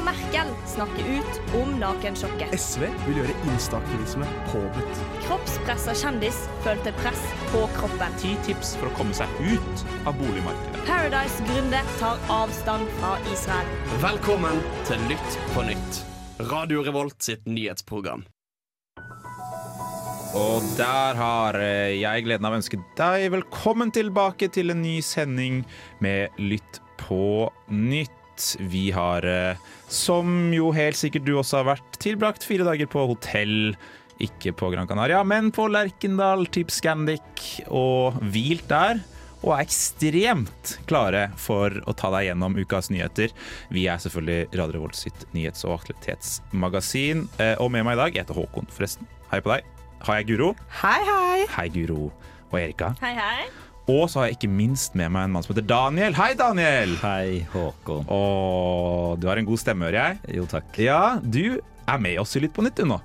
Angela Merkel snakker ut om nakensjokket. SV vil gjøre instaktivisme påbudt. Kroppspressa kjendis følte press på kroppen. Ti tips for å komme seg ut av boligmarkedet. Paradise-gründer tar avstand fra Israel. Velkommen til Lytt på nytt. Radio Revolt sitt nyhetsprogram. Og der har eh, jeg gleden av å ønske deg velkommen tilbake til en ny sending med Lytt på nytt. Vi har, eh, som jo helt sikkert du også har vært, tilbrakt fire dager på hotell. Ikke på Gran Canaria, men på Lerkendal, typ Scandic, og hvilt der. Og er ekstremt klare for å ta deg gjennom ukas nyheter. Vi er selvfølgelig Radio Revolt sitt nyhets- og aktualitetsmagasin. Eh, Og med meg i dag, jeg heter Håkon, forresten. Hei på deg. Har jeg Guro? Hei, hei. Hei, Guro. Og Erika. Hei, hei. Og så har jeg ikke minst med meg en mann som heter Daniel. Hei, Daniel! Hei, Håkon. Og du har en god stemme, hører jeg. Jo, takk. Ja, du er med oss i Litt på nytt, du nå.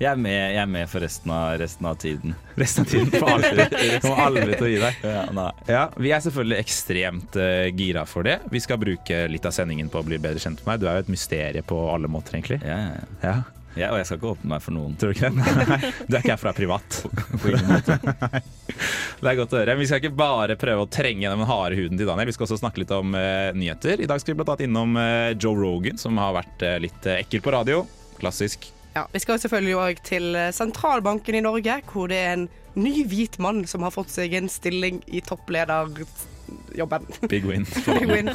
Jeg er med, jeg er med for resten av, resten av tiden. Resten av tiden på alltid. Kommer aldri til å gi deg. Ja. Ja, Vi er selvfølgelig ekstremt uh, gira for det. Vi skal bruke litt av sendingen på å bli bedre kjent med meg. Du er jo et mysterium på alle måter, egentlig. Ja, ja, ja. Ja, og jeg skal ikke åpne meg for noen. Tror du ikke det? Nei, du er ikke herfra privat. På ingen måte. Det er godt å høre. Vi skal ikke bare prøve å trenge gjennom den harde huden til Daniel. Vi skal også snakke litt om uh, nyheter. I dag skal vi bl.a. innom uh, Joe Rogan, som har vært uh, litt ekkel på radio. Klassisk. Ja, vi skal selvfølgelig òg til sentralbanken i Norge, hvor det er en ny hvit mann som har fått seg en stilling i topplederjobben. Big win. Big win.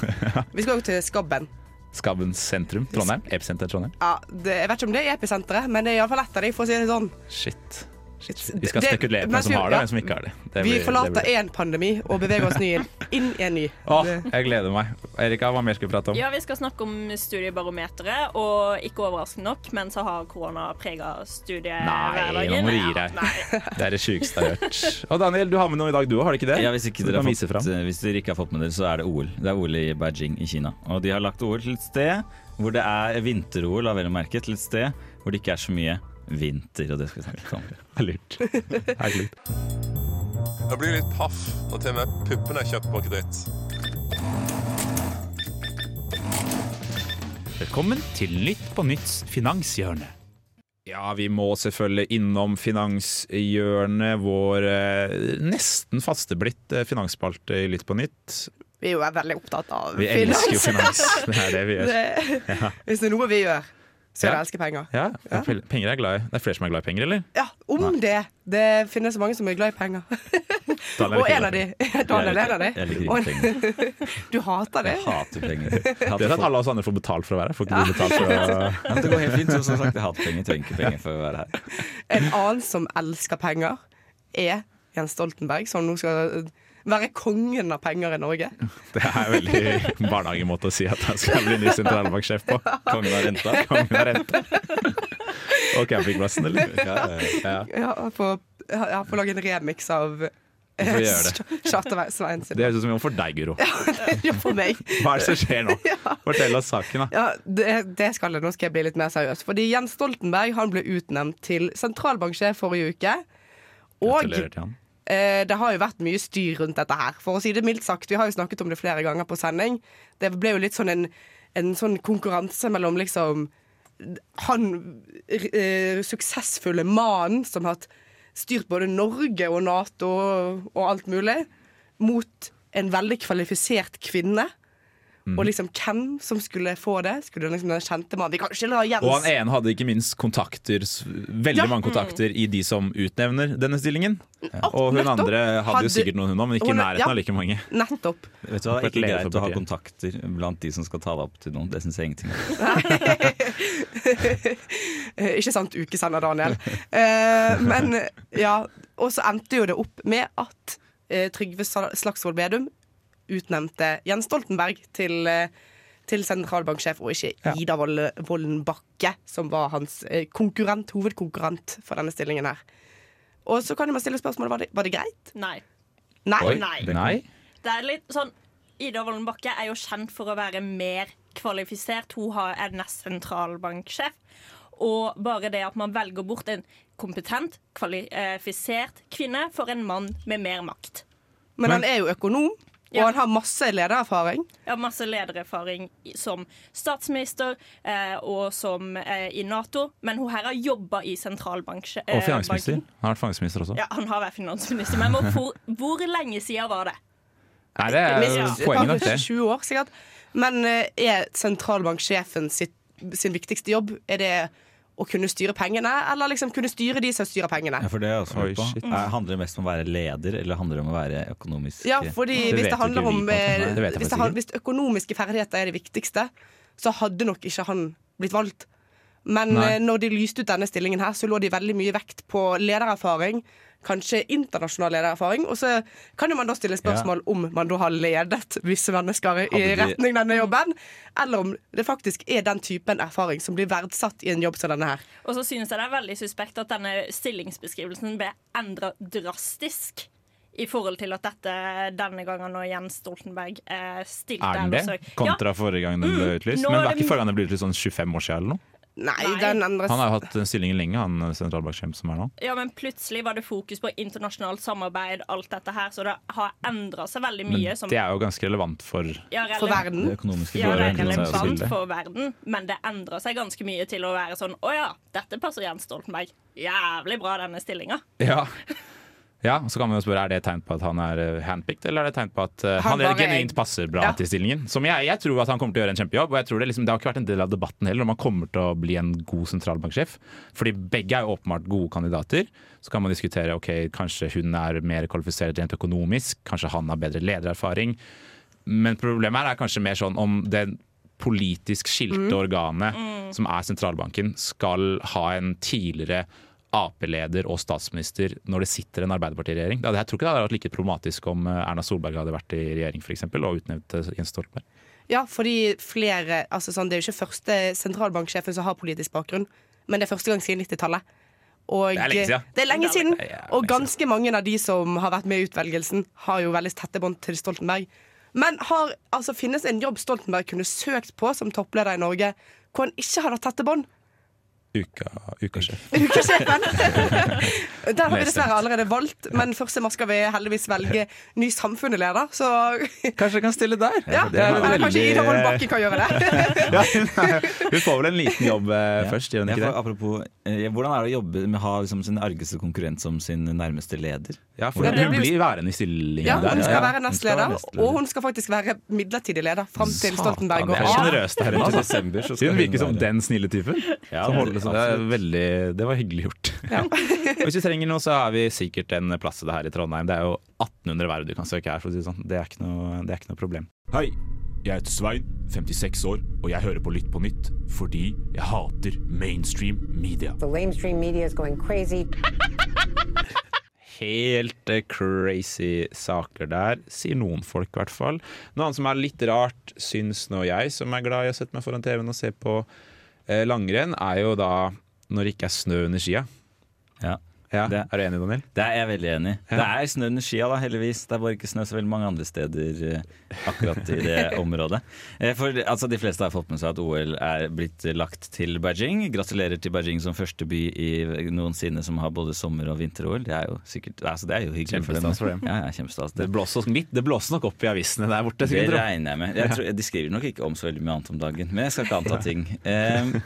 Vi skal òg til Skabben. Skabbens sentrum. Trondheim. Episenter Trondheim. Ja, det, jeg vet ikke om det er episenteret, men det er iallfall ett av de, for å si det sånn. Shit. Vi skal spekulere på hvem som har det, og hvem som ikke har det. det Vi blir- det forlater én pandemi og beveger oss ny inn i en ny. Åh, jeg gleder meg. Erika, hva mer skal vi prate om? Ja, Vi skal snakke om studiebarometeret, og ikke overraskende nok, men så har korona prega studiehverdagen. Nei, nå må du gi deg. Det er det sjukeste jeg har hørt. Og Daniel, du har med noe i dag, du òg, har du ikke det? Ja, hvis, ikke dere har fått, fram. hvis dere ikke har fått med dere, så er det OL. Det er OL i Beijing i Kina. Og de har lagt OL til et sted hvor det er vinter-OL, av vel å merke, til et sted hvor det ikke er så mye vinter. Og det skal vi snakke om. Det er lurt. Det er lurt. Jeg blir litt paff når til og med puppene er kjøpt på kreditt. Velkommen til Nytt på Nytts finanshjørne. Ja, vi må selvfølgelig innom finanshjørnet, vår eh, nesten fasteblitt eh, finansspalte i Lytt på Nytt. Vi er jo veldig opptatt av Vi elsker jo finans. Det er det vi gjør. Det, hvis det er noe vi gjør, så jeg elsker penger. Ja, Penger er glad i. Det er flere som er glad i penger, eller? Ja, om det. Det finnes mange som er glad i penger. Er Og en av de, Daniel er en av de. Jeg liker ikke penger. Du hater det? Jeg hater penger. Jeg Det er at alle oss andre får betalt for å være her. Får ikke ja. betalt for å Ja, det går helt fint. så Som sagt, jeg hater penger. Trenger ikke penger for å være her. En annen som elsker penger, er Jens Stoltenberg, som nå skal være kongen av penger i Norge. Det er en veldig barnehagemåte å si at jeg skal bli ny sentralbanksjef på. Kongen av renta. Kongen av renta. Og campingplassen, eller? Ja, ja, ja. Lage en remix av får. Charter-Svein sin. Det høres ut som om for deg, Guro. Ja, for meg. Hva er det som skjer nå? Fortell oss saken, da. Ja, det, det skal jeg. Nå skal jeg bli litt mer seriøs. Fordi Jens Stoltenberg han ble utnevnt til sentralbanksjef forrige uke. Og Gratulerer til han. Eh, det har jo vært mye styr rundt dette her. For å si det mildt sagt, vi har jo snakket om det flere ganger på sending. Det ble jo litt sånn en, en sånn konkurranse mellom liksom han uh, suksessfulle mannen som har styrt både Norge og Nato og, alt mulig, mot en veldig kvalifisert kvinne. Mhm. Og liksom hvem som skulle få det? Skulle liksom den kjente mannen Vi kan ikke la Jens Og han ene hadde ikke minst kontakter, veldig Ja. mange kontakter i de som utnevner denne stillingen. Og hun nettopp. andre hadde jo sikkert noen, hun òg, men ikke i nærheten ja. av like mange. Nettopp. Vet du hva, Det er ikke leder greit å ha kontakter blant de som skal ta deg opp til noen. Det syns jeg ingenting om. Ikke sant, ukesender, Daniel. Uh, men ja, og så endte jo det opp med at eh, Trygve Slagsvold Vedum utnevnte Jens Stoltenberg til, eh, til sentralbanksjef, og ikke Ja. Ida Vollen Bakke, som var hans eh, konkurrent, hovedkonkurrent for denne stillingen her. Og så kan man stille spørsmålet var det, var det greit. Nei. Nei. Oi. Nei. Det er litt sånn Ida Vollen Bakke er jo kjent for å være mer kvalifisert. Hun er nest sentralbanksjef. Og bare det at man velger bort en kompetent, kvalifisert kvinne for en mann med mer makt. Men, Men- han er jo økonom. Og han har masse ledererfaring. Ja, masse ledererfaring som statsminister eh, og som eh, i Nato, men hun her har jobba i sentralbanken. eh, Og finansminister. Han har vært finansminister også. Ja, han har vært finansminister, men hvor, hvor lenge siden var det? Nei, det er et poenget nok, det. 20 år, sikkert. Men eh, er sentralbanksjefen sitt, sin viktigste jobb Er det å kunne styre pengene, eller liksom kunne styre de som styrer pengene? Ja, for det er også Oi, på. shit. Er- Handler det mest om å være leder, eller handler det om å være økonomisk Ja, fordi Det hvis det handler om eh, det hvis, det, hvis økonomiske ferdigheter er det viktigste, så hadde nok ikke han blitt valgt. Men Nei. eh, når de lyste ut denne stillingen her, så lå de veldig mye vekt på ledererfaring. Kanskje internasjonal ledererfaring. Og så kan jo man da stille spørsmål om man da har ledet visse mennesker i de- retning denne jobben, eller om det faktisk er den typen erfaring som blir verdsatt i en jobb som denne her. Og så synes jeg det er veldig suspekt at denne stillingsbeskrivelsen ble endra drastisk. I forhold til at dette denne gangen når Jens Stoltenberg eh, stilte Er den det? Kontra Ja, Kontra forrige gang den ble utlyst? Mm, Men var det- ikke forrige gang den ble utlyst sånn 25 år siden eller noe? Nei, Nei. den andre Han har jo hatt stillingen lenge, han sentralbanksjefen som er nå. ja, men plutselig var det fokus på internasjonalt samarbeid, alt dette her, så det har endra seg veldig mye. Men det er jo ganske relevant for ja, for verden. Det økonomiske Ja, det er relevant. for verden, men det endrer seg ganske mye til å være sånn Å ja, dette passer Jens Stoltenberg. Jævlig bra, denne stillinga. Ja. ja, så kan man jo spørre Er det et tegn på at han er eh, handpicked, eller er det et tegn på at uh, Han han, bare er- genuint passer bra Ja. til stillingen? Som jeg, jeg tror at han kommer til å gjøre en kjempejobb, og jeg tror det, liksom, det har ikke vært en del av debatten heller om han kommer til å bli en god sentralbanksjef. Fordi begge er jo åpenbart gode kandidater. Så kan man diskutere ok, kanskje hun er mer kvalifisert rent økonomisk, kanskje han har bedre ledererfaring. Men problemet her er kanskje mer sånn om det politisk skilte organet som er sentralbanken, skal ha en tidligere Ap-leder og statsminister når det sitter en Arbeiderparti-regjering. Jeg tror ikke det hadde vært like problematisk om eh, Erna Solberg hadde vært i regjering for eksempel, og utnevnt eh, Jens Stoltenberg. Ja, fordi flere altså sånn, Det er jo ikke første sentralbanksjefen som har politisk bakgrunn, men det er første gang siden 90-tallet. Og Det er lenge siden. Det er lenge siden. Og ganske mange av de som har vært med i utvelgelsen, har jo veldig tette bånd til Stoltenberg. Men har, altså, finnes en jobb Stoltenberg kunne søkt på som toppleder i Norge, hvor han ikke hadde tette bånd? Uka, ukasjef. Ukesjefen. Der har vi dessverre allerede valgt, men først må skal vi heldigvis velge ny samfunnsleder, så Kanskje jeg kan stille der? ja, Det er eller kanskje Ida Holm Bakke kan gjøre det. Ja, hun får vel en liten jobb eh, Ja. først, gjør hun ikke det? apropos, eh, Hvordan er det å jobbe med å ha liksom, sin argeste konkurrent som sin nærmeste leder? Ja, for hun blir- blir værende i stillingen Ja, der. hun skal ja. være være nestleder, og hun skal faktisk være midlertidig leder fram til Stoltenberg går det er av. Hun virker som den snille typen. Ja, Som holder, så det, er veldig, det var hyggelig gjort. Ja. Hvis vi trenger noe, så har vi sikkert en plass til det her i Trondheim. Det er jo 1800 verv du kan søke her, for å si det sånn. Det er ikke noe, det er ikke noe problem. Hei, jeg heter Svein, 56 år, og jeg hører på Lytt på nytt fordi jeg hater mainstream media. The lamestream media is going crazy. Helt eh, crazy saker der, sier noen folk i hvert fall. Noe annet som er litt rart, syns nå jeg, som er glad i å sette meg foran TV-en og se på langrenn, er jo da når det ikke er snø under skia. Ja. Ja, Det- Er du enig, Daniel? Det er jeg veldig enig i. Ja. Det er snø under skia, da, heldigvis. Det er bare ikke snø så veldig mange andre steder eh, akkurat i det området. Eh, For altså, De fleste har fått med seg at OL er blitt lagt til Beijing. Gratulerer til Beijing som første by i noensinne som har både sommer- og vinter-OL. Det er jo sikkert, altså, det er jo hyggelig. Kjempestas for dem. Ja, ja, kjempestas. Det blåser, det blåser nok opp i avisene der borte. Det regner jeg med. Jeg tror, de skriver nok ikke om så veldig mye annet om dagen, men jeg skal ikke anta ting. Eh,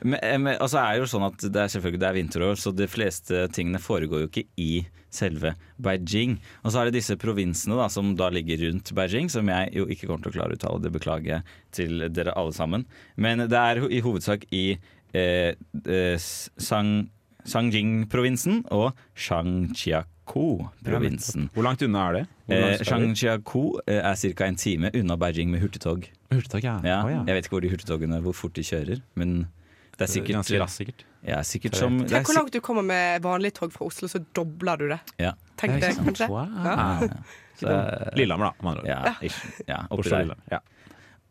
men, men, altså er det jo sånn at det er selvfølgelig det er vinterår, så de fleste tingene foregår jo ikke i selve Beijing. Og så er det disse provinsene da, som da ligger rundt Beijing, som jeg jo ikke kommer til å klare å uttale. Det beklager jeg til dere alle sammen. Men det er i hovedsak i eh, eh, Sang, Sangjing-provinsen og Shangqiakou-provinsen. Hvor langt unna er det? Eh? Shangqiakou eh, er ca. en time unna Beijing med hurtigtog. Hurtigtog, ja. Ja, Oh, ja. Jeg vet ikke hvor de hurtigtogene hvor fort de kjører, men det er sikkert Ganske raskt, sikkert. Ja, sikkert som det er Tenk hvor langt du kommer med vanlig tog fra Oslo, så dobler du det. Ja. Tenk det, kanskje. Wow. Ja, ja. Så, eh, Lillehammer, da. med andre ord. ja, ja, oppi der. Ja.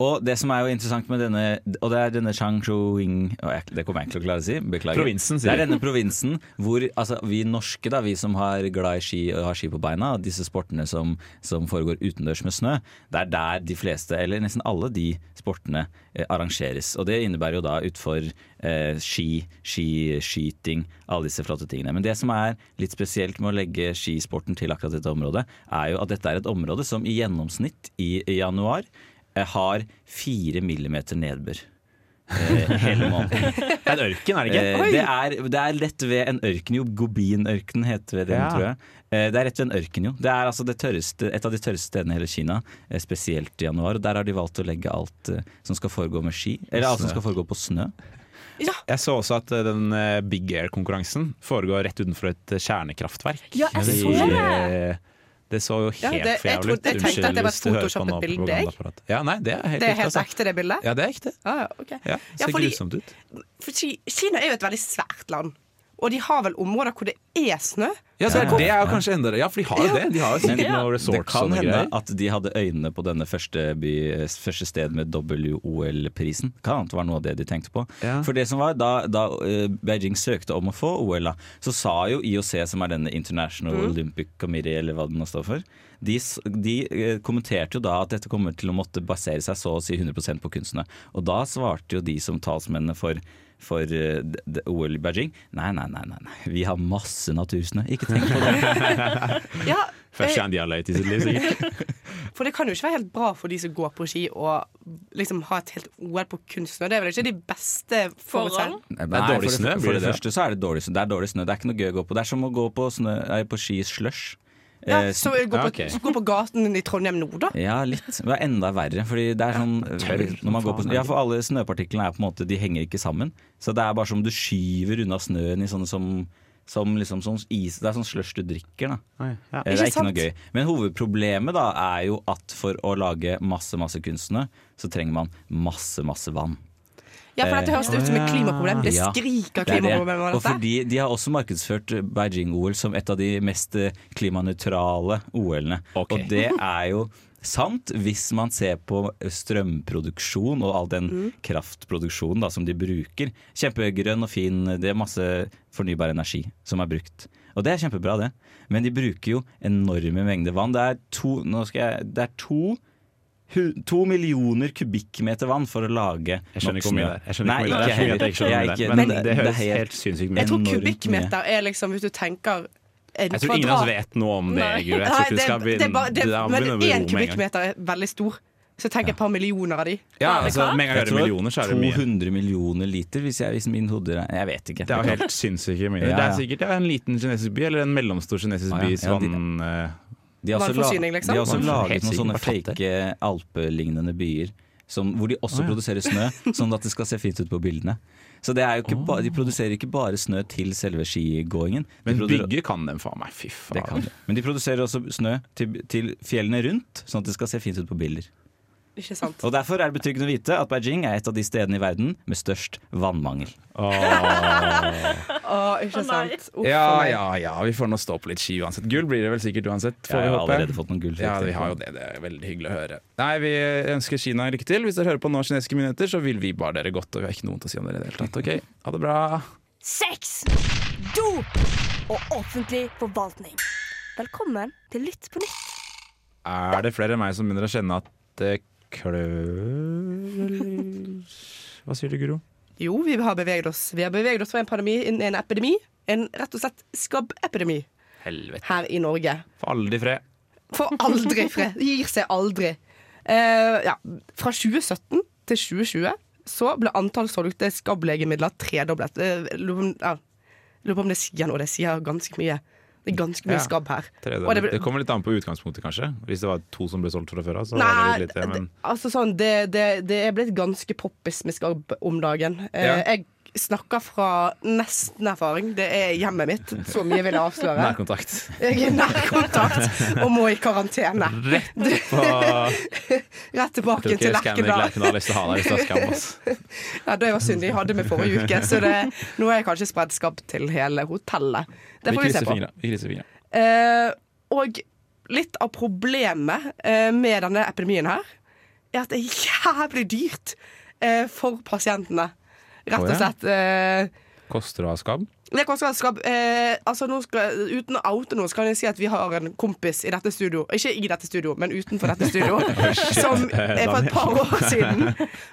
Og det som er jo interessant med denne Og det er denne Changshuing Det kommer jeg ikke til å klare å si. Beklager. Provinsen, sier Det er denne provinsen hvor altså, vi norske, da, vi som har glad i ski og har ski på beina, og disse sportene som, som foregår utendørs med snø, det er der de fleste, eller nesten alle de sportene eh, arrangeres. Og det innebærer jo da utfor eh, ski, skiskyting, alle disse flotte tingene. Men det som er litt spesielt med å legge skisporten til akkurat dette området, er jo at dette er et område som i gjennomsnitt i, i januar eh, har fire millimeter nedbør. Eh, hele måneden. Det er en ørken, er det ikke? Eh, det, er, det er rett ved en ørken, jo. Gobinørkenen heter det, Ja. tror jeg. Eh, det er rett ved en ørken, jo. Det er altså det tørreste, et av de tørreste stedene i hele Kina, spesielt i januar. Og der har de valgt å legge alt som skal foregå med ski, eller alt som skal foregå på snø. Jeg så også at den Big Air-konkurransen foregår rett utenfor et kjernekraftverk. Ja, jeg så det. Det så jo helt ja, for jævlig ut. jeg tenkte at det var et photoshoppet bilde, Ja, nei, det er helt Det er helt ekte, altså. ekte, det bildet? Ja, det er ekte. Ah, ja, ok. Ja, Ja, ser fordi- grusomt ut. For Kina er jo et veldig svært land, og de har vel områder hvor det er snø? Ja, det, er, det er jo kanskje enda Ja, for de har jo det. De har jo Men noe noen det kan hende greier. at de hadde øynene på denne første, by, første sted med WOL-prisen. Kan hende det var noe av det de tenkte på. Ja. For det som var, Da, da eh, Beijing søkte om å få OL, så sa jo IOC, som er denne International Olympic Committee, eller hva den nå står for, de, de eh, kommenterte jo da at dette kommer til å måtte basere seg så å si 100% på kunstene. Og da svarte jo de som talsmennene for for eh, OL i Beijing. Nei, nei, nei, nei, vi har masse natursnø. Ikke tenk på det. Ja, Første eh, har løyet i sitt liv, sikkert. for det kan jo ikke være helt bra for de som går på ski og liksom ha et helt OL på kunstsnø. Det er vel ikke de beste forholdene? Det er dårlig for snø, For det, det det? første så er det dårlig snø. Det er dårlig snø. Det er ikke noe gøy å gå på. Det er som å gå på, snø, nei, på ski i slush. Ja, Eh, så gå på, okay. så gå på gaten i Trondheim nå, da. ja, litt. Det er enda verre. Fordi det er sånn tørr når man går på, Ja, for alle snøpartiklene er på en måte De henger ikke sammen. Så det er bare som du skyver unna snøen i sånne som som liksom sånn is, Det er sånn slush du drikker. da Ja. Eh, Det er ikke noe gøy. Men hovedproblemet da er jo at for å lage masse masse kunstsnø, så trenger man masse, masse vann. Ja, for dette høres ut som et klimaproblem. Det skriker Det er det. klimaproblem av Og dette. fordi De har også markedsført Beijing-OL som et av de mest eh, klimanøytrale OL-ene. Okay. Og det er jo sant hvis man ser på strømproduksjon og all den Mm. kraftproduksjonen da, som de bruker. Kjempegrønn og fin. Det er masse fornybar energi som er brukt. Og det er kjempebra, det. Men de bruker jo enorme mengder vann. Det er to, nå skal jeg, det er to To millioner kubikkmeter vann for å lage Jeg skjønner nok ikke hvor mye snø. det er. Jeg skjønner Nei, ikke hvor mye det er. ikke Jeg det er Men ikke- det høres er helt sinnssykt mye Jeg tror kubikkmeter er liksom, hvis du tenker en Jeg tror ingen av oss vet noe om det, Nei. Det det, det, det, men én kubikkmeter er veldig stor. Så tenk et par millioner av de. Ja, altså, med en gang jeg hører millioner, så er det mye. 200 millioner liter, hvis, jeg, hvis min hode er Jeg vet ikke. Det er helt sinnssyke mye. Det er sikkert en liten kinesisk by, eller en mellomstor kinesisk bys vann... eh, De har også, la, liksom? de har også laget noen sånne fake alpelignende byer. Som, hvor de også oh, ja. produserer snø, sånn at det skal se fint ut på bildene. Så det er jo ikke ba, De produserer ikke bare snø til selve skigåingen. Men bygge kan den faen meg, fy faen. Men de produserer også snø til, til fjellene rundt, sånn at det skal se fint ut på bilder. Ikke sant? Og Derfor er det betryggende å vite at Beijing er et av de stedene i verden med størst vannmangel. Åh, ikke sant? Uff, Ja, ja, ja, vi får nå stå på litt ski uansett. Gull blir det vel sikkert uansett, Jeg får vi har håpe. allerede fått noen gull. Ja, vi har jo det. Det er veldig hyggelig å høre. Nei, Vi ønsker Kina lykke til. Hvis dere hører på nå kinesiske myndigheter, så vil vi bare dere godt, og vi har ikke noe til å si om dere i det hele tatt. Ok, Ha det bra. Sex, dop og offentlig forvaltning. Velkommen til Lytt på nytt. Er det flere enn meg som begynner å kjenne at det klør, Hva sier du, Guro? Jo, vi har beveget oss. Vi har beveget oss fra en pandemi inn i en epidemi. En rett og slett skabbepidemi her i Norge. For aldri fred. For aldri fred. Det Gir seg aldri. Uh, ja, fra 2017 til 2020 så ble antall solgte skabblegemidler tredoblet. Uh, lurer på om det sier noe. Det sier ganske mye. Det er ganske mye skabb her. Tredje. Og det Det, kommer litt an på utgangspunktet, kanskje. Hvis det var to som ble solgt fra før av, Nei, det litt det. Men det, altså sånn, det, det, det er blitt ganske poppis med skabb om dagen. Eh. Jeg snakker fra nesten erfaring. Det er hjemmet mitt. Så mye vil jeg avsløre. nærkontakt. Jeg er nærkontakt og må i karantene. Rett på Rett tilbake til Lerkendal. Ja, det var synd de hadde med forrige uke, så det, nå er jeg kanskje spredd skabb til hele hotellet. Det får vi se på. Vi krysser fingra. Eh, og litt av problemet uh, med denne epidemien her er at det er jævlig dyrt uh, for pasientene. Rett og slett. Eh, Koster det å ha skabb? det koster ha skabb. Eh, altså skal, uten å oute noe, så kan jeg si at vi har en kompis i dette studio, ikke i dette studio, men utenfor dette studio, som eh, for et par år siden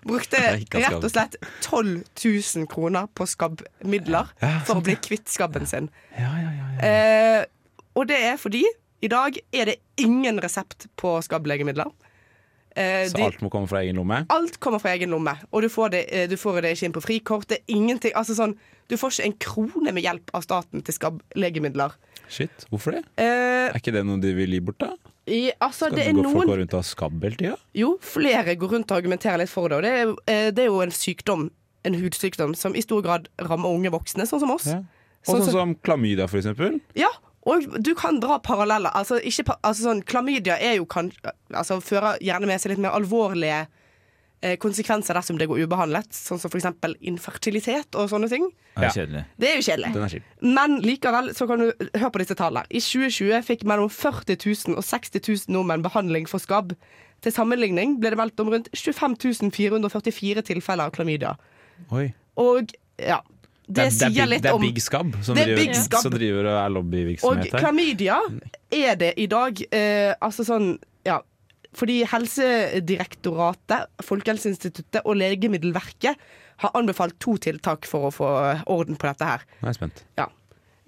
brukte rett og slett 12 000 kroner på skabbmidler for å bli kvitt skabben sin. Eh, og det er fordi i dag er det ingen resept på skabblegemidler. Eh, Så de- alt må komme fra egen lomme? Alt kommer fra egen lomme, og du får det, eh, du får det ikke inn på frikort. Det er ingenting, altså sånn, Du får ikke en krone med hjelp av staten til skabblegemidler. Shit, hvorfor det? Eh, Er ikke det noe de vil gi bort, da? i, altså, Skal det gå folk gå rundt og ha skabb hele tida? Jo, flere går rundt og argumenterer litt for det, og det er, eh, det er jo en sykdom, en hudsykdom, som i stor grad rammer unge voksne, sånn som oss. Ja. Og Sånn sånn som- som klamydia, for eksempel. Ja, og du kan dra paralleller. Altså, ikke, altså sånn, klamydia er jo kan, altså, fører gjerne med seg litt mer alvorlige eh, konsekvenser dersom det går ubehandlet, sånn som eksempel infertilitet og sånne ting. Det er Ja. kjedelig. Det er jo kjedelig. Er. Men likevel, så kan du høre på disse tallene. I 2020 fikk mellom 40 000 og 60 000 nordmenn behandling for skabb. Til sammenligning ble det meldt om rundt 25 444 tilfeller av klamydia. Oi. Og ja, det, er sier litt det er om som, Det er Big Scab som driver og er Og lobbyvirksomhet her. klamydia er det i dag. Eh, altså sånn, ja Fordi Helsedirektoratet, Folkehelseinstituttet og Legemiddelverket har anbefalt to tiltak for å få orden på dette her. Nå er jeg spent. Ja.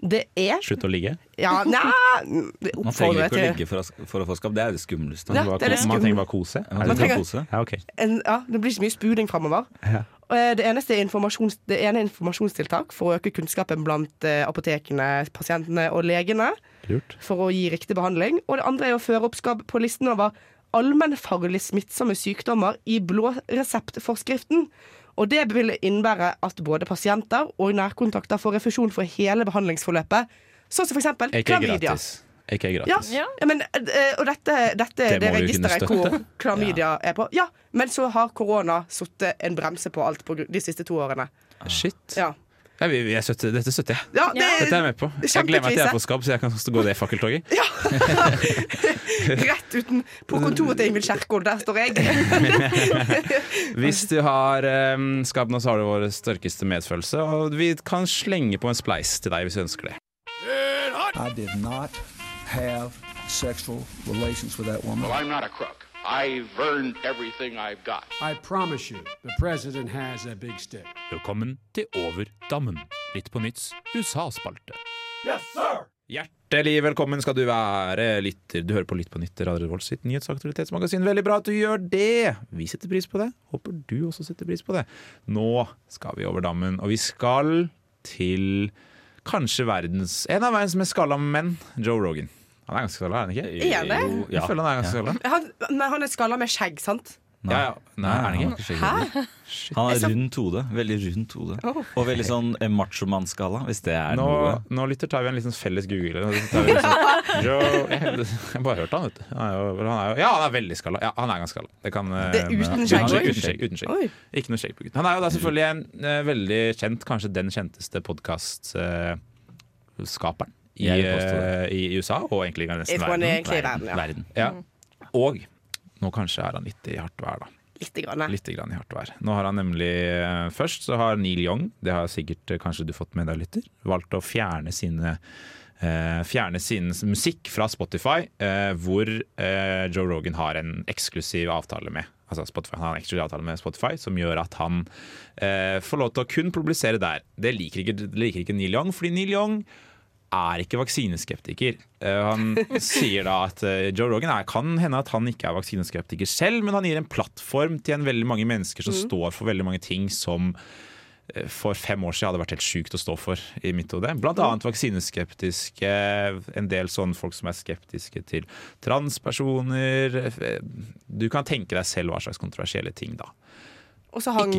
Det er Slutt å ligge. Ja, nja Man trenger ikke å ligge for å, for å få skap. Det er det skumleste. Ja, det er det kose- man trenger bare kose. Man Er det trenger kose. Ja, okay. en, ja, Det blir ikke mye spuding framover. Eh, Det, eneste informasjons, det ene er informasjonstiltak for å øke kunnskapen blant eh, apotekene, pasientene og legene. Lurt. for å gi riktig behandling. Og det andre er å føre opp på listen over allmennfarlig smittsomme sykdommer i blåreseptforskriften. Og det vil innebære at både pasienter og nærkontakter får refusjon for hele behandlingsforløpet. Sånn som AK klamydia. gratis. AK Ja, gratis. Ja. ja, men, eh, og dette, dette er Det det, registeret hvor klamydia er på. Ja, Men så har korona satt en bremse på alt på de siste to årene. Shit. Ja, Ja, vi, vi, jeg støtter, dette støtter jeg. ja det Dette er jeg med på. Jeg gleder meg til jeg er på skabb, så jeg kan gå det fakkeltoget. Rett uten På kontoret til Ingvild Kjerkol, der står jeg. Hvis du har um, skabb nå, så har du vår sterkeste medfølelse, og vi kan slenge på en spleis til deg hvis du ønsker det. I did not have sexual relations with that woman. Well, I'm not a crook. I've earned everything I've got. I promise you, the president has a big stick. Velkommen til Over dammen. Litt på nytts USA-spalte. Hjertelig velkommen skal du være, lytter. Du hører på Lytt på nytt, Radio Revolt sitt nyhetsaktualitetsmagasin. Veldig bra at du gjør det. Vi setter pris på det. Håper du også setter pris på det. Nå skal vi over dammen, og vi skal til kanskje verdens En av verdens mest skalla menn, Joe Rogan. Han er ganske skalla, er han ikke? Er han det? Jo, Jeg føler han er ganske skalla. Han, men han er skalla med skjegg, sant? Ja, ja. Nei, er han ikke? Hæ? Han har rundt hode. Veldig rundt hode. Og veldig sånn eh, machomann-skala, hvis det er Nå, noe. nå lytter tar vi en liten felles google. Liksom, sånn, Joe, jeg, jeg bare hørte han, vet du. Han er jo, han er jo, ja, han er veldig skalla. Ja, han er ganske skalla. Det kan, eh, Det er uten skjegg uten, skjegg. Uten skjegg. Ikke noe skjegg på gutten. Han er jo da selvfølgelig en uh, veldig kjent, kanskje den kjenteste podkastskaperen Uh, Jeg det. eh, i USA, og egentlig i nesten er verden. egentlig i verden, ja. Verden. Ja. Og nå kanskje er han litt i hardt vær, da. Litt, grann. Litt grann i hardt vær. Nå har han nemlig eh, Først så har Neil Young, det har sikkert eh, kanskje du fått med deg, lytter, valgt å fjerne sine eh, Fjerne sin musikk fra Spotify, eh, hvor eh, Joe Rogan har en eksklusiv avtale med. Altså Spotify, han har en eksklusiv avtale med Spotify som gjør at han eh, får lov til å kun publisere der. Det liker ikke, det liker ikke Neil Young, fordi Neil Young er ikke vaksineskeptiker. Eh, han sier da at eh, Joe Rogan er, kan hende at han ikke er vaksineskeptiker selv, men han gir en plattform til en veldig mange mennesker som står for veldig mange ting som eh, for fem år siden hadde vært helt sjukt å stå for i mitt hode. Blant annet vaksineskeptiske, en del sånne folk som er skeptiske til transpersoner. Du kan tenke deg selv hva slags kontroversielle ting da. Og så hang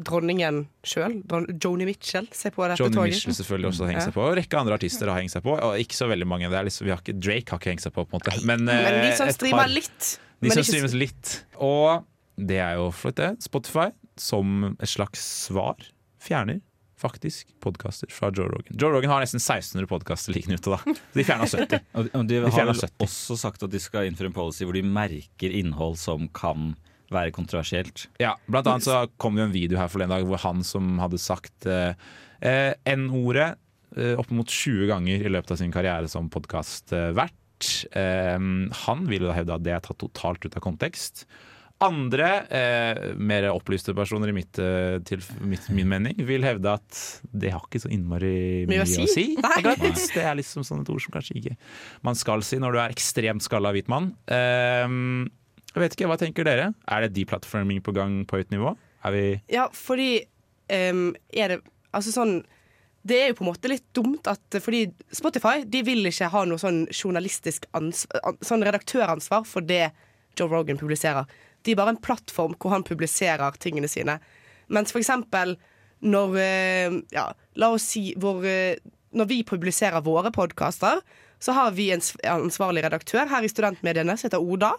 dronningen sjøl, Joni Mitchell, se på dette Johnny toget. Mitchell selvfølgelig også hengt Ja. seg på. Og rekke andre artister har hengt seg på. Og ikke så veldig mange. Det liksom, vi har ikke, Drake har ikke hengt seg på, på en måte. Men, Men de eh, som streamer litt. De som streames litt. Og det er jo flott, det. Spotify, som et slags svar, fjerner faktisk podkaster fra Joe Rogan. Joe Rogan har nesten 1600 podkaster liggende ute, da. De fjerna 70. Og, og de De har vel også sagt at de skal innføre en policy hvor de merker innhold som kan være kontroversielt. Ja, blant annet så kom det jo en video her forleden dag hvor han som hadde sagt eh, eh, N-ordet eh, opp mot 20 ganger i løpet av sin karriere som podkastvert. Eh, han vil jo hevde at det er tatt totalt ut av kontekst. Andre, eh, mer opplyste personer i mitt, eh, til mitt, min mening, vil hevde at det har ikke så innmari mye, Mye å å si. si. Nei. Det er liksom sånn et ord som kanskje ikke man skal si når du er ekstremt skalla hvit mann. Eh, jeg vet ikke, Hva tenker dere? Er det deplatforming på gang på høyt nivå? Er vi Ja, fordi um, er det Altså sånn Det er jo på en måte litt dumt at Fordi Spotify de vil ikke ha noe sånn journalistisk ansvar, Sånn redaktøransvar for det Joe Rogan publiserer. De er bare en plattform hvor han publiserer tingene sine. Mens for eksempel når eh, Ja, la oss si hvor, eh, Når vi publiserer våre podkaster, så har vi en ansvarlig redaktør her i studentmediene som heter Oda.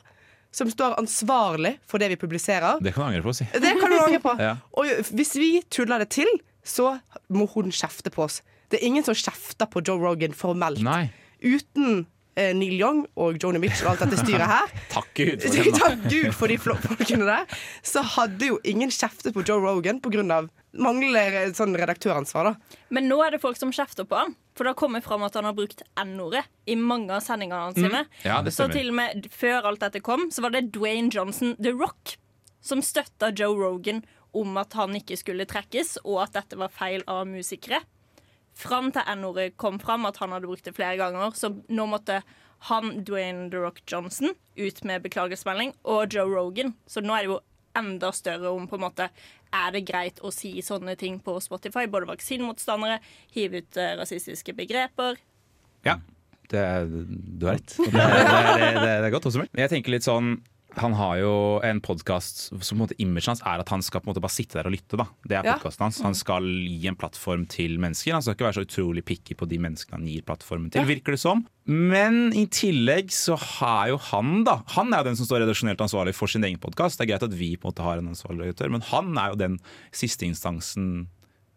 Som står ansvarlig for det vi publiserer. Det kan du angre på, si. Det kan du angre på. Ja. Og hvis vi tuller det til, så må hun kjefte på oss. Det er ingen som kjefter på Joe Rogan formelt. Nei. Uten eh, Neil Young og Joni Mitchell og alt dette styret her, Takk Gud. for takk Gud for de folkene der, så hadde jo ingen kjeftet på Joe Rogan pga. Manglende sånn redaktøransvar. da. Men nå er det folk som kjefter på han. For det har kommet fram at han har brukt N-ordet i mange av sendingene sine. Ja, så til og med før alt dette kom, så var det Dwayne Johnson, The Rock, som støtta Joe Rogan om at han ikke skulle trekkes, og at dette var feil av musikere. Fram til N-ordet kom fram, at han hadde brukt det flere ganger, så nå måtte han, Dwayne The Rock Johnson, ut med beklagelsesmelding, og Joe Rogan. Så nå er det jo enda større om på en måte Er det greit å si sånne ting på Spotify? Både vaksinemotstandere, hive ut eh, rasistiske begreper. Ja, det, er- du har rett. Det, er- det, det, er- det er godt oppsummert. Jeg tenker litt sånn han har jo en podkast som på en måte imaget hans er at han skal på en måte bare sitte der og lytte. da Det er podkasten hans. Han skal gi en plattform til mennesker. Han skal ikke være så utrolig picky på de menneskene han gir plattformen til, virker det som. Men i tillegg så har jo han, da Han er jo den som står redaksjonelt ansvarlig for sin egen podkast. Det er greit at vi på en måte har en ansvarlig redaktør, men han er jo den siste instansen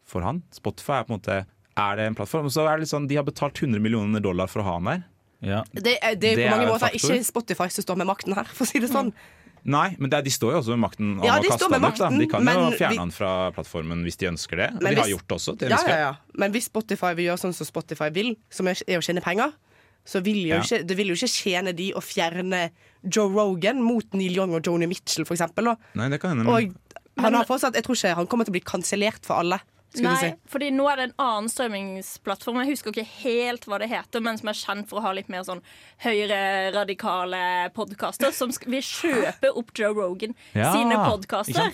for han. Spotify er på en måte Er det en plattform? Og så er det litt sånn, De har betalt 100 millioner dollar for å ha han der. Ja. Det er, det er på mange er måter faktor. ikke Spotify som står med makten her, for å si det sånn. Nei, men det de står jo også med makten Ja, de står med makten ut. De kan jo fjerne vi- han fra plattformen hvis de ønsker det. Og Men de har hvis- gjort det også. Ja, ja, ja. Men hvis Spotify vil gjøre sånn som Spotify vil, som er å tjene penger, så vil jo ikke, det vil jo ikke tjene de å fjerne Joe Rogan mot Neil Young og Joni Mitchell, for eksempel. Nei, det kan hende. Og han har fortsatt, jeg tror ikke han kommer til å bli kansellert for alle. Nei, si. fordi nå er det en annen strømmingsplattform. Jeg husker ikke helt hva det heter, men som er kjent for å ha litt mer sånn høyreradikale podkaster, som vil kjøpe opp Joe Rogan Ja, sine podkaster.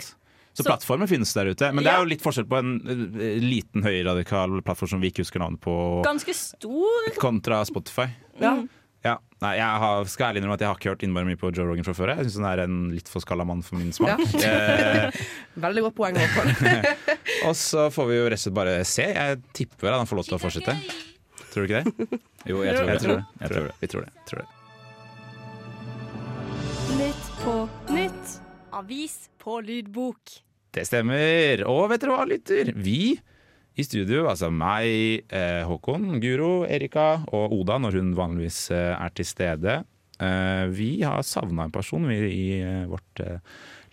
Så, Så- plattformer finnes der ute. Men det er jo litt forskjell på en liten liten høyradikal plattform som vi ikke husker navnet på, Ganske stor. kontra Spotify. Ja. Ja. Nei, jeg har, skal ærlig innrømme at jeg har ikke hørt innmari mye på Joe Rogan fra før. Jeg syns han er en litt for skalla mann for min smak. Eh, Veldig godt poeng. Og så får vi jo rett og slett bare se. Jeg tipper at han får lov til å fortsette. Tror du ikke det? Jo, jeg tror Jeg det. tror det. Jeg tror det. Vi tror det. Tror det. Nytt på nytt. Avis på lydbok. Det stemmer. Og vet dere hva, lytter? Vi i studio, altså meg, eh, Håkon, Guro, Erika og Oda, når hun vanligvis eh, er til stede, eh, vi har savna en person i vårt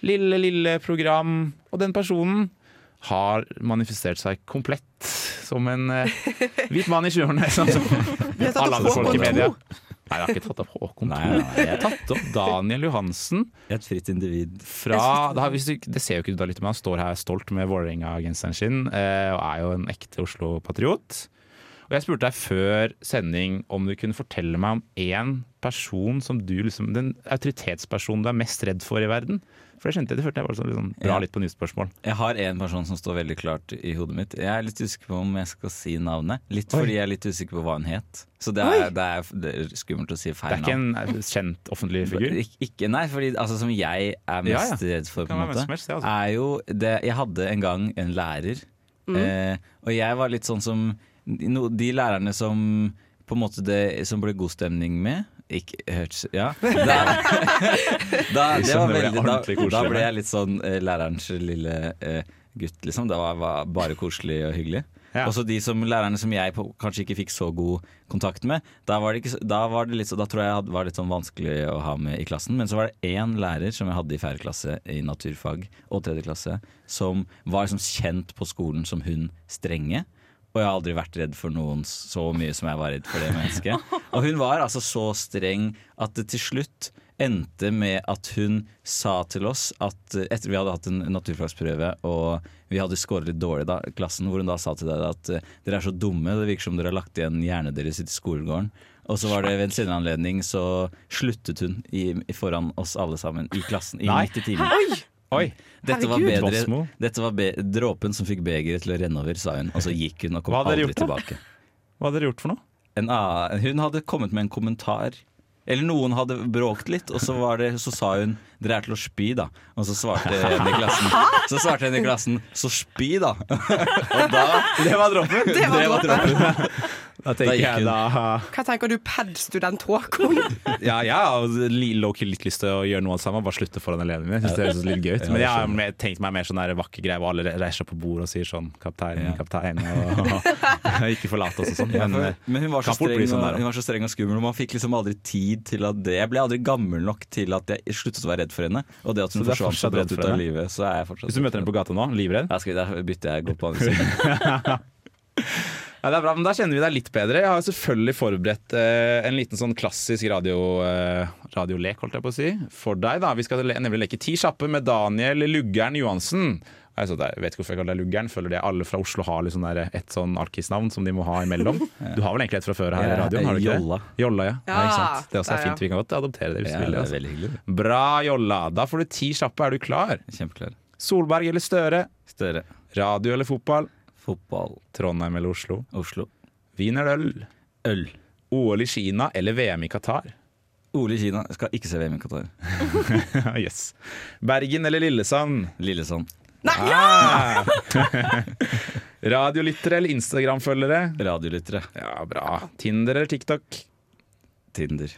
lille, lille program. Og den personen har manifestert seg komplett som en hvit mann i 20-årene. Sånn som alle andre folk i media. Nei, jeg har ikke tatt opp Håkon Nei, 2. nei, nei. Jeg har tatt opp Daniel Johansen. Et fritt individ. Fra, det, har, det ser jo ikke ut da litt, men han står her stolt med Vålerenga-genseren sin eh, og er jo en ekte Oslo-patriot. Og jeg spurte deg før sending om du kunne fortelle meg om én person som du liksom Den autoritetspersonen du er mest redd for i verden. For det skjønte jeg, det følte jeg var sånn, liksom, bra litt på nyttspørsmål. Jeg har en person som står veldig klart i hodet mitt. Jeg er litt usikker på om jeg skal si navnet. Litt Oi. fordi jeg er litt usikker på hva hun het. Så det er, det er, det er skummelt å si feil navn. Det er ikke en kjent offentlig figur. Ik ikke, nei, fordi altså, som jeg er mest ja. redd for, på en måte, mest, ja, altså. er jo det Jeg hadde en gang en lærer, eh, og jeg var litt sånn som no, De lærerne som på en måte det, som ble god stemning med ikke hørtes Ja. Da, da, det var veldig, da, da ble jeg litt sånn eh, lærerens lille eh, gutt, liksom. Det var, var bare koselig og hyggelig. Ja. Også de som lærerne som jeg på, kanskje ikke fikk så god kontakt med. Da var det, ikke, da var det litt, da tror jeg det var litt sånn vanskelig å ha med i klassen. Men så var det én lærer som jeg hadde i fjerde klasse i naturfag og tredje klasse, som var liksom kjent på skolen som hun strenge. Og jeg har aldri vært redd for noen så mye som jeg var redd for det mennesket. Og hun var altså så streng at det til slutt endte med at hun sa til oss at etter vi hadde hatt en naturfagsprøve og vi hadde skåret litt dårlig da, i klassen, hvor hun da sa til deg at eh, dere er så dumme, det virker som dere har lagt igjen hjernen deres i skolegården. Og så var det ved en senere anledning så sluttet hun i, foran oss alle sammen i klassen i Nei. 90 timer. Oi! Dette var, bedre, dette var be dråpen som fikk begeret til å renne over, sa hun. Og så gikk hun og kom aldri gjort tilbake. Hva hadde dere gjort for noe? En annen, hun hadde kommet med en kommentar. Eller noen hadde bråkt litt, og så, var det, så sa hun 'dere er til å spy', da. Og så svarte en i klassen Så svarte en i klassen 'så spy', da. Og da Det var droppen? Det var droppen. Da Da tenker da jeg da Hva tenker du, pad-student Håkon? Ja, jeg har low-key litt lyst til å gjøre noe av det samme, bare slutte foran elevene mine. Synes det høres litt gøy ut. Men jeg har tenkt meg mer sånn vakker greie hvor alle reiser seg på bordet og sier sånn 'kaptein, Ja. kaptein', og ikke forlate oss og sånn. Men, men hun var, så streng, sånn og, der, hun var så streng og skummel, og man fikk liksom aldri tid til at det Jeg ble aldri gammel nok til at jeg sluttet å være redd for henne. Og det at hun forsvant så redd for ut av livet, så er jeg fortsatt Hvis du møter henne på gata nå, livredd? Da skal da bytter jeg godt på andre siden. Ja, det er bra, men Da kjenner vi deg litt bedre. Jeg har selvfølgelig forberedt eh, en liten sånn klassisk radio, eh, radiolek holdt jeg på å si, for deg. da Vi skal le nemlig leke Ti kjappe med Daniel Luggeren Johansen. Altså, jeg vet ikke hvorfor jeg kaller deg Luggeren. Føler det alle fra Oslo har liksom der, et sånn alkisnavn som de må ha imellom. Du har vel egentlig et fra før her i radioen? har du ikke Jolla. det? Jolla, ja. ja. sant? Det også er Ja, ja. fint. Vi kan godt adoptere det hvis Ja, du vil. Altså. Bra, Jolla. Da får du ti kjappe. Er du klar? Kjempeklar. Solberg eller Støre? Støre. Radio eller fotball? Fotball. Trondheim eller Oslo? Oslo. Vin eller øl? Øl. OL i Kina eller VM i Qatar? OL i Kina. Jeg skal ikke se VM i Qatar. yes. Bergen eller Lillesand? Lillesand. Nei, Ah! Radiolyttere eller Instagram-følgere? Radiolyttere. Ja, bra. Tinder eller TikTok? Tinder.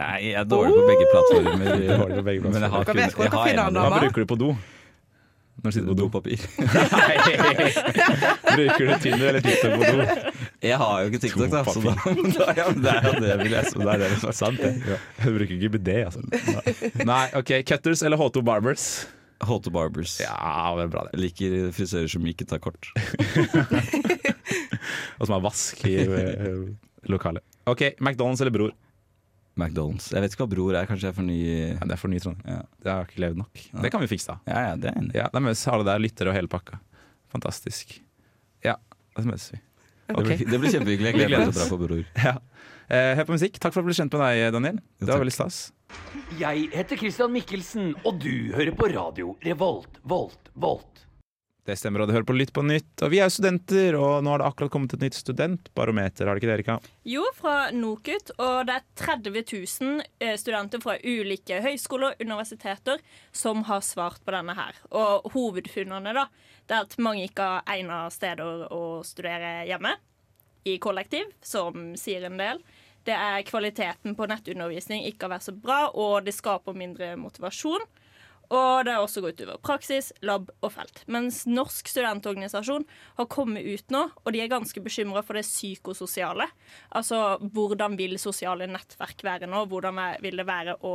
Nei, jeg er dårlig på begge plattformer. Er dårlig på begge Men jeg har kun- jeg har en av Hva bruker du på do? Når du sitter på? Dopapir. bruker du Tinder eller TikTok på do? Jeg har jo ikke TikTok, da. Så da, da ja, det er jo det vil jeg Så det er det som er sant, det. Jeg bruker ikke BD, altså. Nei, OK. Cutters eller H2 Barbers? H2 Barbers. Ja, det er bra, det. Liker frisører som ikke tar kort. Og som har vask i eh, lokalet. OK. McDonald's eller Bror? McDonald's. Jeg vet ikke hva Bror er, kanskje jeg er for ny Ja, det er for ny, Trondheim. Ja. Det har ikke levd nok. Det kan vi fikse, da. Ja, ja, det er enig. Ja, Da møtes alle der, lyttere og hele pakka. Fantastisk. Ja, da møtes vi. Okay. det blir kjempehyggelig. Jeg gleder meg til å dra på Bror. Ja. Eh, hør på musikk. Takk for at du ble kjent med deg, Daniel. Det var veldig stas. Jeg heter Christian Mikkelsen, og du hører på radio Revolt, Volt, Volt. Det stemmer, og du hører på Lytt på nytt. Og vi er jo studenter, og nå har det akkurat kommet et nytt studentbarometer, har det ikke det, Erika? Jo, fra NOKUT, og det er 30 000 eh, studenter fra ulike høyskoler og universiteter som har svart på denne her. Og hovedfunnene da, det er at mange ikke har egna steder å studere hjemme i kollektiv, som sier en del. Det er kvaliteten på nettundervisning ikke har vært så bra, og det skaper mindre motivasjon. Og det har også gått utover praksis, lab og felt. Mens Norsk studentorganisasjon har kommet ut nå, og de er ganske bekymra for det psykososiale. Altså hvordan vil sosiale nettverk være nå? Hvordan vil det være å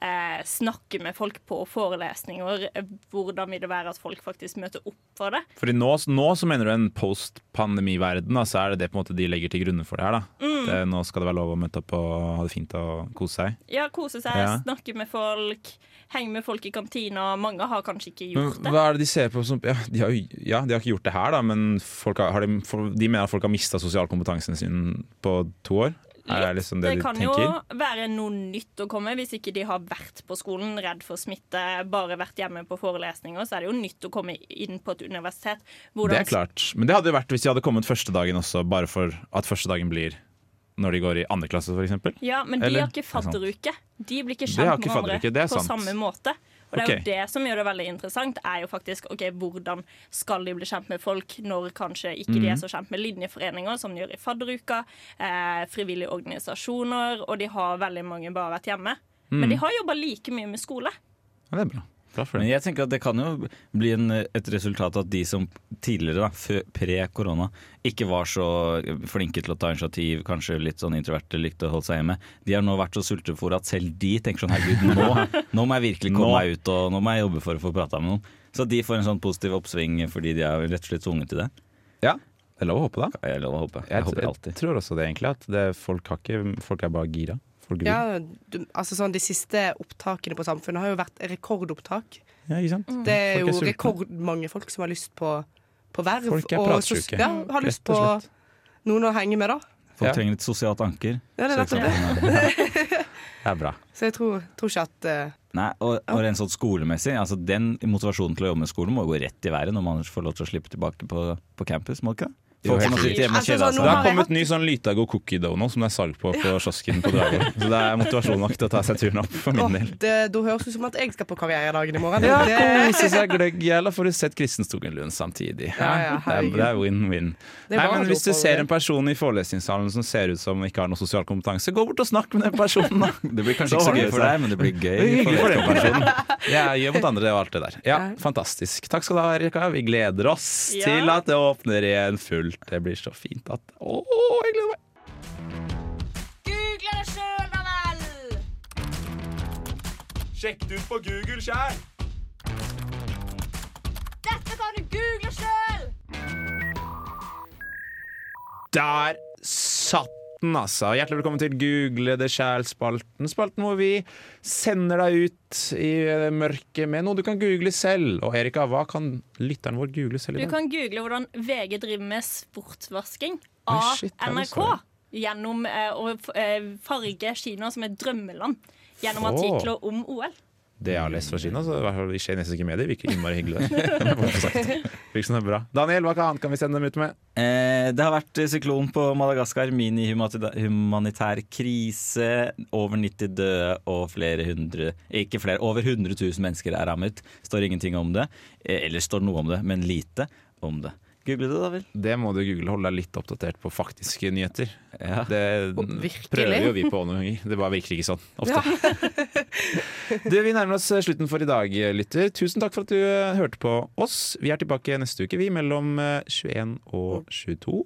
eh, snakke med folk på forelesninger? Hvordan vil det være at folk faktisk møter opp for det? Fordi nå, nå så mener du en post-pandemi-verden, så er det det på en måte de legger til grunne for det her. da. Mm. Det, nå skal det være lov å møte opp og ha det fint og kose seg. Ja, kose seg, Ja. snakke med folk, henge med folk i kantina. Mange har kanskje ikke Men gjort det. hva er det de ser på som Ja, de har, ja, de har ikke gjort det her, da, men folk har, har de, for, de mener at folk har mista sosialkompetansen sin på to år? Er det liksom det, Det kan jo være noe nytt å komme hvis ikke de har vært på skolen, redd for smitte, bare vært hjemme på forelesninger. Så er det jo nytt å komme inn på et universitet. Hvordan- Det er klart. Men det hadde jo vært hvis de hadde kommet første dagen også, bare for at første dagen blir når de går i andre klasse, f.eks. Ja, men de Eller? har ikke er fadderuke. De blir ikke kjent med hverandre er på samme måte. Og det er jo det som gjør det veldig interessant, er jo faktisk ok, hvordan skal de bli kjent med folk når kanskje ikke de er Mhm. så kjent med linjeforeninger, som de gjør i fadderuka, eh, frivillige organisasjoner, og de har veldig mange bare vært hjemme. Men Mhm. de har jobba like mye med skole. Ja, det er bra. Bra for Men jeg tenker at det kan jo bli en, et resultat at de som tidligere, da, pre-korona, ikke var så flinke til å ta initiativ, kanskje litt sånn introverte, likte å holde seg hjemme, de har nå vært så sultefòra at selv de tenker sånn herregud, nå, nå må jeg virkelig komme Nå. meg ut, og nå må jeg jobbe for å få prata med noen. Så de får en sånn positiv oppsving fordi de er rett og slett tvunget til det. Ja, det er lov å håpe, da. Jeg, jeg, Jeg, håper jeg tror også det, egentlig. At det, folk, ikke, folk er bare gira. Ja, du, altså sånn, De siste opptakene på Samfunnet har jo vært rekordopptak. Ja, ikke sant? Det er jo sultne. rekordmange folk som har lyst på, på verv. Folk er og pratsjuke, Ja, har lyst på noen å henge med, da. Folk Ja. trenger et sosialt anker. Ja, det er nettopp det. Det er bra. Så jeg tror, tror ikke at uh, Nei, og, og rent sånn skolemessig, altså den motivasjonen til å jobbe med skolen må jo gå rett i været når man får lov til å slippe tilbake på, på campus, må det ikke? Folk som sittet hjemme og Altså, sånn, seg. Det har kommet ny sånn Lytago cookie dough nå, som det er salg på på kiosken på Dragvoll. Så det er motivasjon nok til å ta seg turen opp, for min del. det, Da høres det ut som at jeg skal på karrieredagen i morgen. Ja, det, kose seg gløgg, eller får du sett Kristen Lund samtidig. Ja, det, er, det win-win. Nei, men Hvis du ser en person i forelesningssalen som ser ut som ikke har noe sosial kompetanse, gå bort og snakk med den personen, da. Det blir kanskje ikke så gøy for deg, men det blir Det gøy. for den personen. Ja, gjør mot andre og alt det der. Ja, fantastisk. Takk skal du ha, Erika. Vi gleder oss til at det åpner igjen fullt. Det blir så fint at Å, jeg gleder meg. Google det sjøl, da vel! Sjekk det ut på Google sjæl. Dette kan du google sjøl! Der satt den, altså. Hjertelig velkommen til Google det sjæl-spalten. Spalten hvor vi sender deg ut i mørket med noe du kan google selv. Og Erika, hva kan lytteren vår google selv Du i dag? kan google hvordan VG driver med sportsvasking av av shit, NRK. Gjennom eh, å eh, farge Kina som et drømmeland. Gjennom Åh. artikler om OL. Det jeg har lest fra Kina, så i hvert fall i kinesiske medier virker innmari hyggelig. Virker som det er bra. Daniel, hva annet kan vi sende dem ut med? Eh, det har vært syklon på Madagaskar, mini-humanitær krise. Over 90 døde og flere hundre Ikke flere, over 100 000 mennesker er rammet. Står ingenting om det. Eh, eller står noe om det, men lite om det. Google det, da vel. Det må du google. Holde deg litt oppdatert på faktiske nyheter. Ja. Det virkelig? prøver jo vi på noen ganger. Det bare virker ikke sånn ofte. du, vi nærmer oss slutten for i dag, lytter. Tusen takk for at du eh, hørte på oss. Vi er tilbake neste uke, vi, mellom eh, 21 og 22.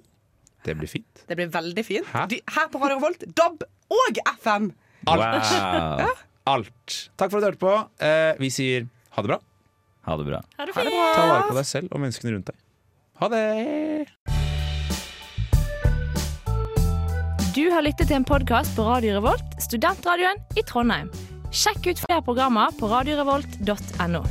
Det blir fint. det blir veldig fint. Hæ? Her på Radio Revolt, DAB og FM! Alt. Wow. Alt. Takk for at du hørte på. Eh, vi sier ha det bra. Ha det bra. Ha det fint! bra. Ta vare på deg selv og menneskene rundt deg. Ha det! Du har lyttet til en podkast på Radio Revolt, studentradioen i Trondheim. Sjekk ut flere programmer på radiorevolt.no.